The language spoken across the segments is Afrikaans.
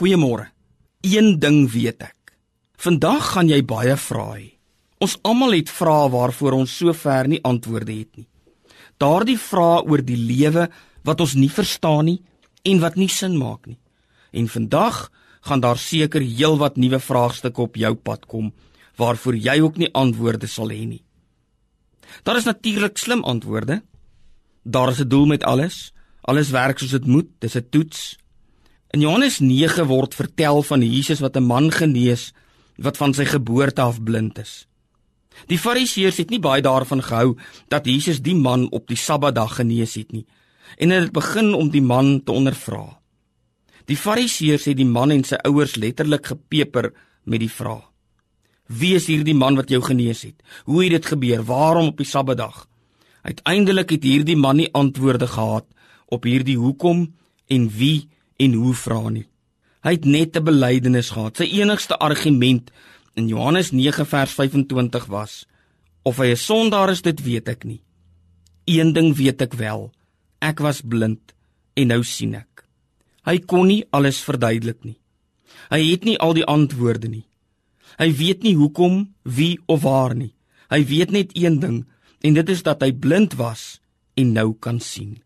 Goeiemôre. Een ding weet ek. Vandag gaan jy baie vra hê. Ons almal het vrae waarvoor ons sover nie antwoorde het nie. Daardie vrae oor die lewe wat ons nie verstaan nie en wat nie sin maak nie. En vandag gaan daar seker heelwat nuwe vraagstukke op jou pad kom waarvoor jy ook nie antwoorde sal hê nie. Daar is natuurlik slim antwoorde. Daar is 'n doel met alles. Alles werk soos dit moet. Dis 'n toets. In Johannes 9 word vertel van Jesus wat 'n man genees wat van sy geboorte af blind is. Die Fariseërs het nie baie daarvan gehou dat Jesus die man op die Sabbatdag genees het nie en hulle het begin om die man te ondervra. Die Fariseërs het die man en sy ouers letterlik gepeper met die vraag: Wie is hierdie man wat jou genees het? Hoe het dit gebeur? Waarom op die Sabbatdag? Uiteindelik het hierdie man nie antwoorde gehad op hierdie hoekom en wie en hoe vra nie. Hy het net 'n belydenis gehad. Sy enigste argument in Johannes 9 vers 25 was: Of hy 'n sondaar is, dit weet ek nie. Een ding weet ek wel: Ek was blind en nou sien ek. Hy kon nie alles verduidelik nie. Hy het nie al die antwoorde nie. Hy weet nie hoekom, wie of waar nie. Hy weet net een ding en dit is dat hy blind was en nou kan sien.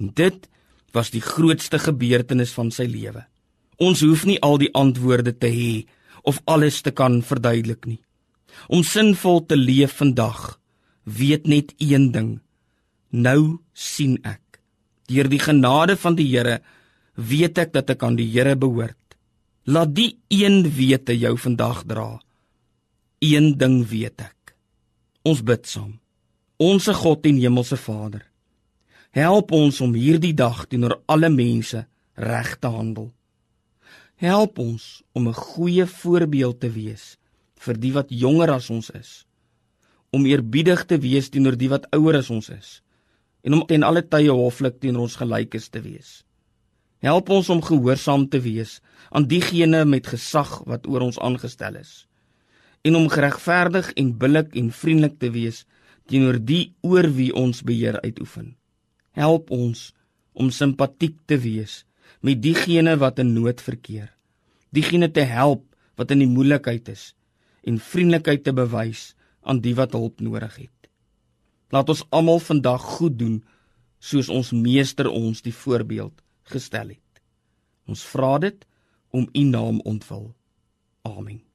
En dit was die grootste gebeurtenis van sy lewe. Ons hoef nie al die antwoorde te hê of alles te kan verduidelik nie. Om sinvol te leef vandag, weet net een ding. Nou sien ek. Deur die genade van die Here weet ek dat ek aan die Here behoort. Laat die een wete jou vandag dra. Een ding weet ek. Ons bid saam. Onse God en Hemelse Vader, help ons om hierdie dag teenoor alle mense reg te handel. Help ons om 'n goeie voorbeeld te wees vir die wat jonger as ons is, om eerbiedig te wees teenoor die wat ouer as ons is en om ten alle tye hoflik teenoor ons gelykes te wees. Help ons om gehoorsaam te wees aan diegene met gesag wat oor ons aangestel is en om geregverdig en billik en vriendelik te wees teenoor die oor wie ons beheer uitoefen. Help ons om simpatiek te wees met diegene wat in nood verkeer. Diegene te help wat in die moeilikheid is en vriendelikheid te bewys aan die wat hulp nodig het. Laat ons almal vandag goed doen soos ons meester ons die voorbeeld gestel het. Ons vra dit om u naam ontwil. Amen.